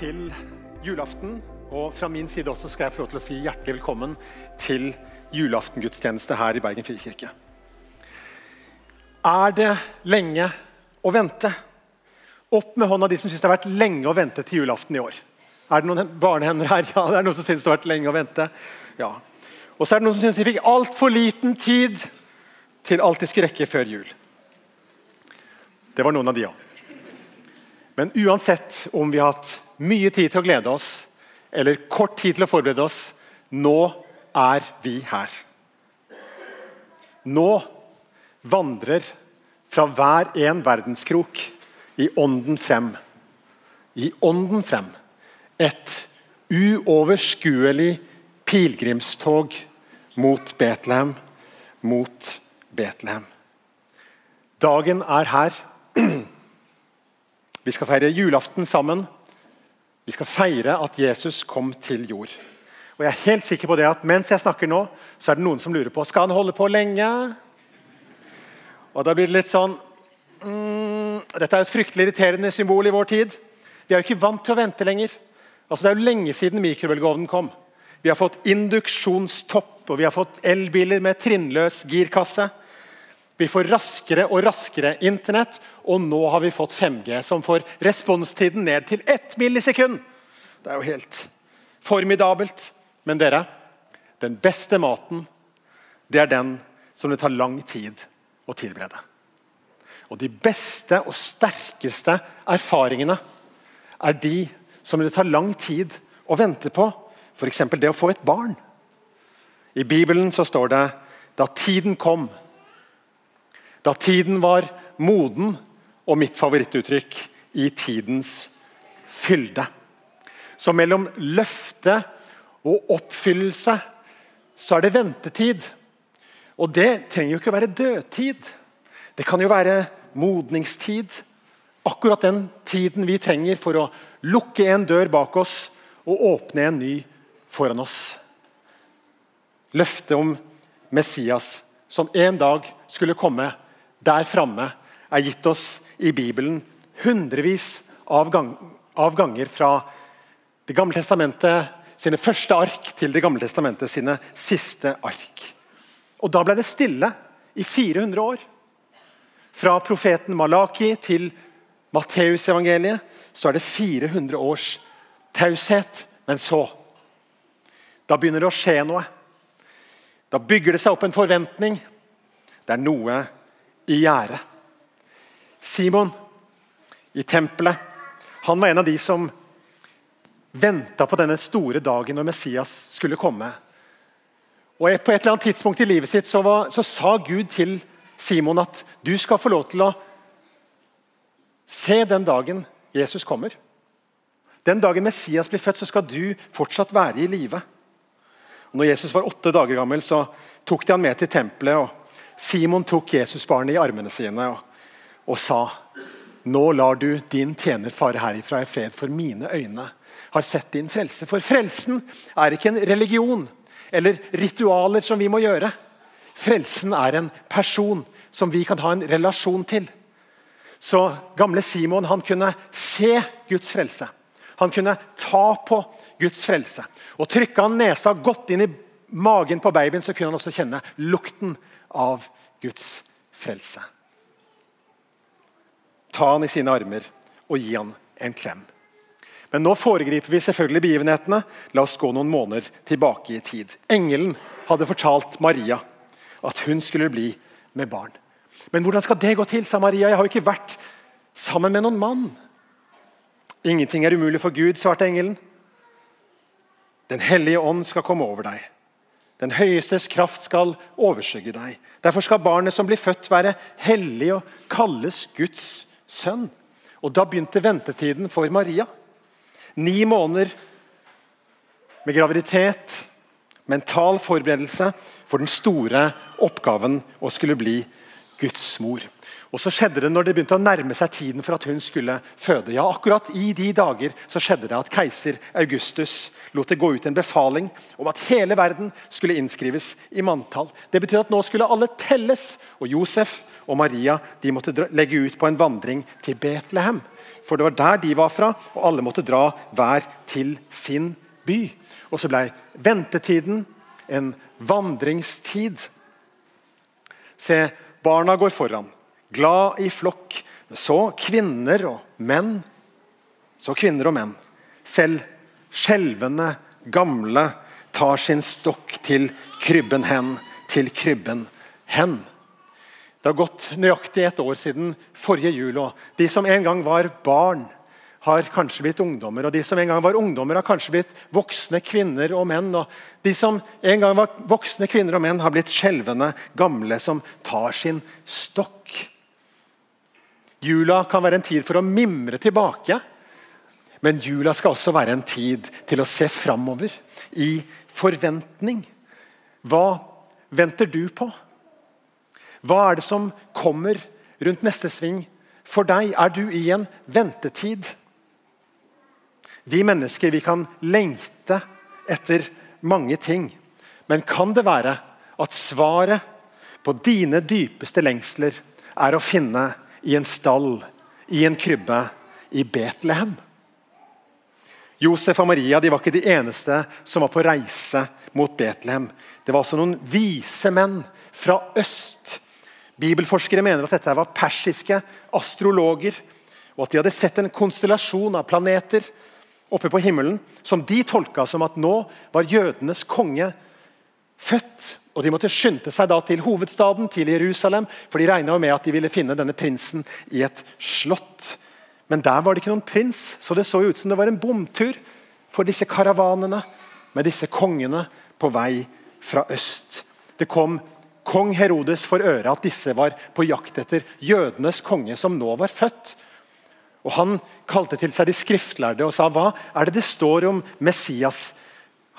til julaften. Og fra min side også skal jeg få lov til å si hjertelig velkommen til julaftengudstjeneste her i Bergen Frikirke. Er det lenge å vente? Opp med hånda de som syns det har vært lenge å vente til julaften i år. Er det noen barnehender her? Ja, det er noen som syns det har vært lenge å vente. Ja. Og så er det noen som syns de fikk altfor liten tid til alt de skulle rekke før jul. Det var noen av de, ja. Men uansett om vi har hatt mye tid til å glede oss eller kort tid til å forberede oss, nå er vi her. Nå vandrer fra hver en verdenskrok i ånden frem. I ånden frem. Et uoverskuelig pilegrimstog mot Betlehem, mot Betlehem. Dagen er her. Vi skal feire julaften sammen. Vi skal feire at Jesus kom til jord. Og jeg er helt sikker på det at Mens jeg snakker nå, så er det noen som lurer på skal han holde på lenge. Og Da blir det litt sånn mm, Dette er et fryktelig irriterende symbol i vår tid. Vi er jo ikke vant til å vente lenger. Altså Det er jo lenge siden mikrobølgeovnen kom. Vi har fått induksjonstopp, og vi har fått elbiler med trinnløs girkasse. Vi får raskere og raskere Internett, og nå har vi fått 5G, som får responstiden ned til ett millisekund. Det er jo helt formidabelt. Men dere, den beste maten, det er den som det tar lang tid å tilberede. Og de beste og sterkeste erfaringene er de som det tar lang tid å vente på. F.eks. det å få et barn. I Bibelen så står det da tiden kom da tiden var moden, og mitt favorittuttrykk i tidens fylde. Så mellom løfte og oppfyllelse så er det ventetid. Og det trenger jo ikke å være dødtid. Det kan jo være modningstid. Akkurat den tiden vi trenger for å lukke en dør bak oss og åpne en ny foran oss. Løftet om Messias som en dag skulle komme der framme er gitt oss i Bibelen hundrevis av, gang, av ganger fra Det gamle testamentet sine første ark til Det gamle testamentet sine siste ark. Og Da ble det stille i 400 år. Fra profeten Malaki til Matteusevangeliet så er det 400 års taushet. Men så Da begynner det å skje noe. Da bygger det seg opp en forventning. Det er noe i gjære. Simon i tempelet han var en av de som venta på denne store dagen når Messias skulle komme. Og På et eller annet tidspunkt i livet sitt så, var, så sa Gud til Simon at du skal få lov til å se den dagen Jesus kommer. Den dagen Messias blir født, så skal du fortsatt være i live. Når Jesus var åtte dager gammel, så tok de han med til tempelet. og Simon tok Jesusbarnet i armene sine og, og sa Nå lar du din tjener fare herifra i fred, for mine øyne har sett din frelse. For frelsen er ikke en religion eller ritualer som vi må gjøre. Frelsen er en person som vi kan ha en relasjon til. Så gamle Simon han kunne se Guds frelse. Han kunne ta på Guds frelse. Og Trykka han nesa godt inn i magen på babyen, så kunne han også kjenne lukten av Guds frelse. Ta han i sine armer og gi han en klem. Men nå foregriper vi selvfølgelig begivenhetene. La oss gå noen måneder tilbake i tid. Engelen hadde fortalt Maria at hun skulle bli med barn. Men hvordan skal det gå til, sa Maria. Jeg har jo ikke vært sammen med noen mann. Ingenting er umulig for Gud, svarte engelen. Den hellige ånd skal komme over deg. Den høyestes kraft skal overskygge deg. Derfor skal barnet som blir født, være hellig og kalles Guds sønn. Og Da begynte ventetiden for Maria. Ni måneder med graviditet, mental forberedelse for den store oppgaven å skulle bli Guds mor. Og så skjedde det når det begynte å nærme seg tiden for at hun skulle føde. Ja, akkurat i de dager så skjedde det at keiser Augustus lot det gå ut en befaling om at hele verden skulle innskrives i manntall. Det betyr at nå skulle alle telles, og Josef og Maria de måtte legge ut på en vandring til Betlehem. For det var der de var fra, og alle måtte dra hver til sin by. Og så ble ventetiden en vandringstid. Se, barna går foran glad i flokk. Så kvinner og menn. Så kvinner og menn. Selv skjelvende gamle tar sin stokk til krybben hen, til krybben hen. Det har gått nøyaktig et år siden forrige jul. og De som en gang var barn, har kanskje blitt ungdommer. Og de som en gang var ungdommer, har kanskje blitt voksne kvinner og menn. Og de som en gang var voksne kvinner og menn, har blitt skjelvende gamle som tar sin stokk Jula kan være en tid for å mimre tilbake. Men jula skal også være en tid til å se framover i forventning. Hva venter du på? Hva er det som kommer rundt neste sving for deg? Er du i en ventetid? Vi mennesker vi kan lengte etter mange ting. Men kan det være at svaret på dine dypeste lengsler er å finne i en stall, i en krybbe, i Betlehem. Josef og Maria de var ikke de eneste som var på reise mot Betlehem. Det var også noen vise menn fra øst. Bibelforskere mener at dette var persiske astrologer, og at de hadde sett en konstellasjon av planeter oppe på himmelen som de tolka som at nå var jødenes konge født. Og De måtte skynde seg da til hovedstaden, til Jerusalem, for de regna med at de ville finne denne prinsen i et slott. Men der var det ikke noen prins, så det så ut som det var en bomtur for disse karavanene med disse kongene på vei fra øst. Det kom kong Herodes for øre at disse var på jakt etter jødenes konge, som nå var født. Og Han kalte til seg de skriftlærde og sa hva er det det står om Messias?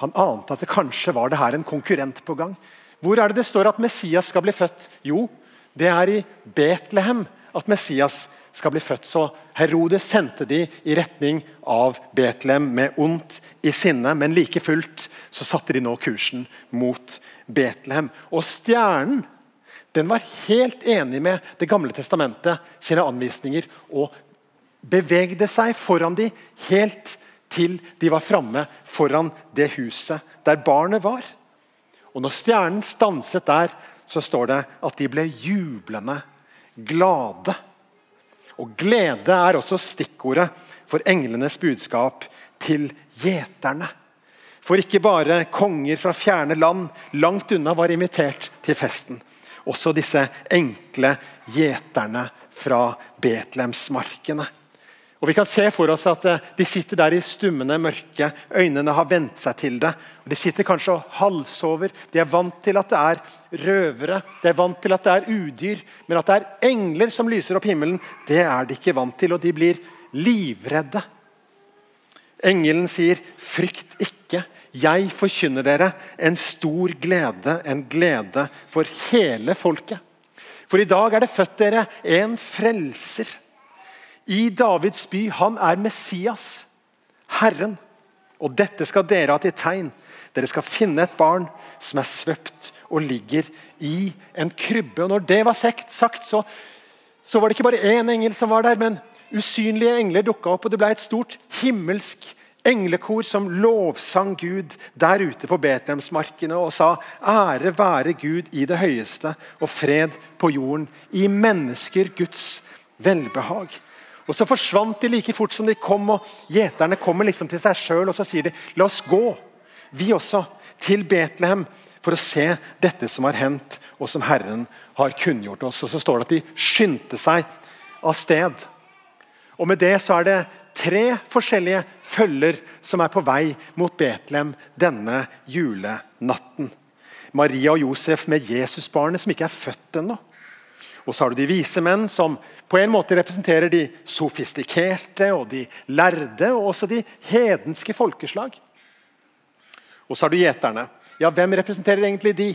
Han ante at det kanskje var det her en konkurrent på gang. Hvor er det det står at Messias skal bli født? Jo, det er i Betlehem at Messias skal bli født. Så Herodes sendte de i retning av Betlehem med ondt i sinne. Men like fullt så satte de nå kursen mot Betlehem. Og stjernen den var helt enig med Det gamle testamentet sine anvisninger og bevegde seg foran de helt til de var framme foran det huset der barnet var. Og når stjernen stanset der, så står det at de ble jublende glade. Og glede er også stikkordet for englenes budskap til gjeterne. For ikke bare konger fra fjerne land langt unna var invitert til festen. Også disse enkle gjeterne fra Betlehemsmarkene. Og Vi kan se for oss at eh, de sitter der i stummende mørke. Øynene har vent seg til det. De sitter kanskje og halvsover. De er vant til at det er røvere, de er vant til at det er udyr. Men at det er engler som lyser opp himmelen, det er de ikke vant til. Og de blir livredde. Engelen sier, 'Frykt ikke. Jeg forkynner dere en stor glede, en glede for hele folket.' For i dag er det født dere en frelser i Davids by. Han er Messias, Herren. Og dette skal dere ha til tegn. Dere skal finne et barn som er svøpt og ligger i en krybbe. Og når det var sagt, så, så var det ikke bare én engel som var der, men usynlige engler dukka opp, og det ble et stort himmelsk englekor som lovsang Gud der ute på Betlehemsmarkene og sa ære være Gud i det høyeste og fred på jorden, i mennesker Guds velbehag. Og Så forsvant de like fort som de kom, og gjeterne kommer liksom til seg sjøl og så sier de, la oss gå, vi også, til Betlehem for å se dette som har hendt, og som Herren har kunngjort oss. Og Så står det at de skyndte seg av sted. Og Med det så er det tre forskjellige følger som er på vei mot Betlehem denne julenatten. Maria og Josef med Jesusbarnet som ikke er født ennå. Og så har du de vise menn, som på en måte representerer de sofistikerte og de lærde, og også de hedenske folkeslag. Og så har du gjeterne. Ja, Hvem representerer egentlig de?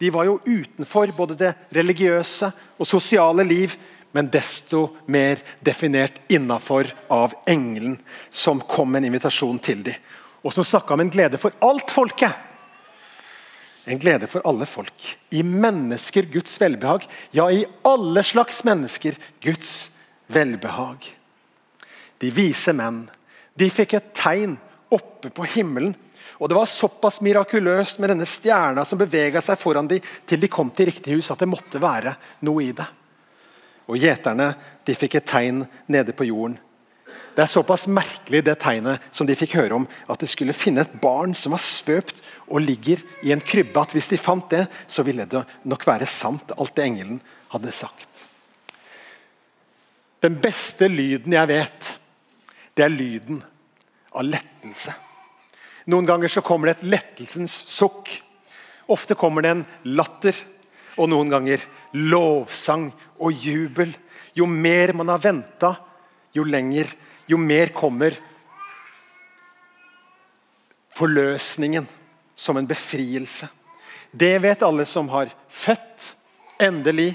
De var jo utenfor både det religiøse og sosiale liv, men desto mer definert innafor av engelen som kom med en invitasjon til dem. Og som snakka om en glede for alt folket. En glede for alle folk. I mennesker Guds velbehag. Ja, i alle slags mennesker Guds velbehag. De vise menn de fikk et tegn oppe på himmelen. Og Det var såpass mirakuløst med denne stjerna som bevega seg foran dem til de kom til riktig hus, at det måtte være noe i det. Og Gjeterne de fikk et tegn nede på jorden. Det er såpass merkelig det tegnet som de fikk høre om, at de skulle finne et barn som var svøpt og ligger i en krybbe. At hvis de fant det, så ville det nok være sant, alt det engelen hadde sagt. Den beste lyden jeg vet, det er lyden av lettelse. Noen ganger så kommer det et lettelsens sukk. Ofte kommer det en latter, og noen ganger lovsang og jubel. Jo mer man har venta, jo lenger, jo mer kommer forløsningen som en befrielse. Det vet alle som har født. Endelig.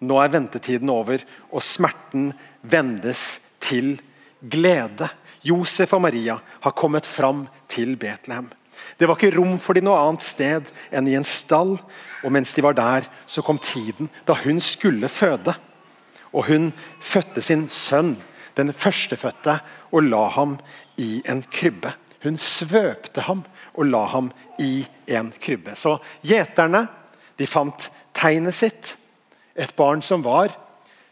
Nå er ventetiden over, og smerten vendes til glede. Josef og Maria har kommet fram til Betlehem. Det var ikke rom for dem noe annet sted enn i en stall. Og mens de var der, så kom tiden da hun skulle føde. Og hun fødte sin sønn, den førstefødte, og la ham i en krybbe. Hun svøpte ham og la ham i en krybbe. Så gjeterne de fant tegnet sitt. Et barn som var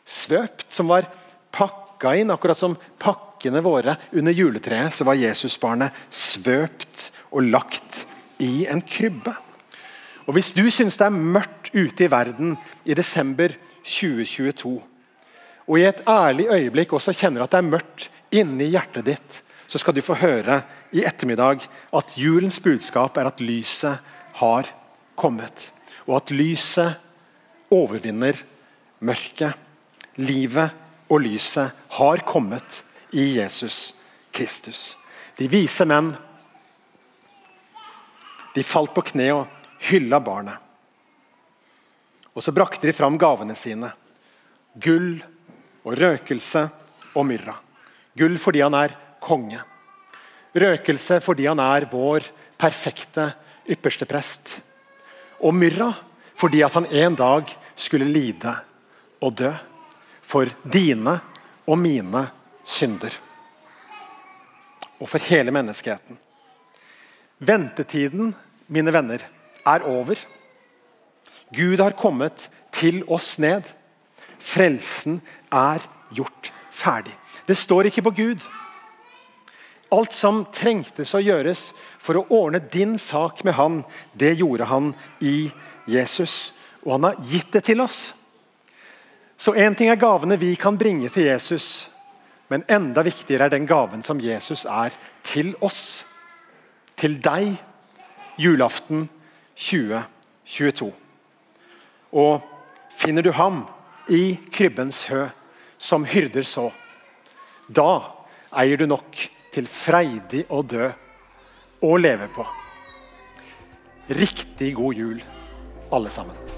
svøpt, som var pakka inn, akkurat som pakkene våre under juletreet, så var Jesusbarnet svøpt og lagt i en krybbe. Og Hvis du syns det er mørkt ute i verden i desember 2022, og i et ærlig øyeblikk også kjenner at det er mørkt inni hjertet ditt, så skal du få høre i ettermiddag at julens budskap er at lyset har kommet. Og at lyset overvinner mørket. Livet og lyset har kommet i Jesus Kristus. De vise menn de falt på kne og hylla barnet. Og Så brakte de fram gavene sine. Gull og røkelse og myrra. Gull fordi han er konge. Røkelse fordi han er vår perfekte ypperste prest. Og myrra fordi at han en dag skulle lide og dø. For dine og mine synder. Og for hele menneskeheten. Ventetiden, mine venner, er over. Gud har kommet til oss ned. Frelsen er gjort ferdig. Det står ikke på Gud. Alt som trengtes å gjøres for å ordne din sak med Han, det gjorde han i Jesus. Og han har gitt det til oss. Så én ting er gavene vi kan bringe til Jesus. Men enda viktigere er den gaven som Jesus er til oss. Til deg julaften 2022. Og finner du ham i krybbens hø, som hyrder så, da eier du nok til freidig å dø og leve på. Riktig god jul, alle sammen.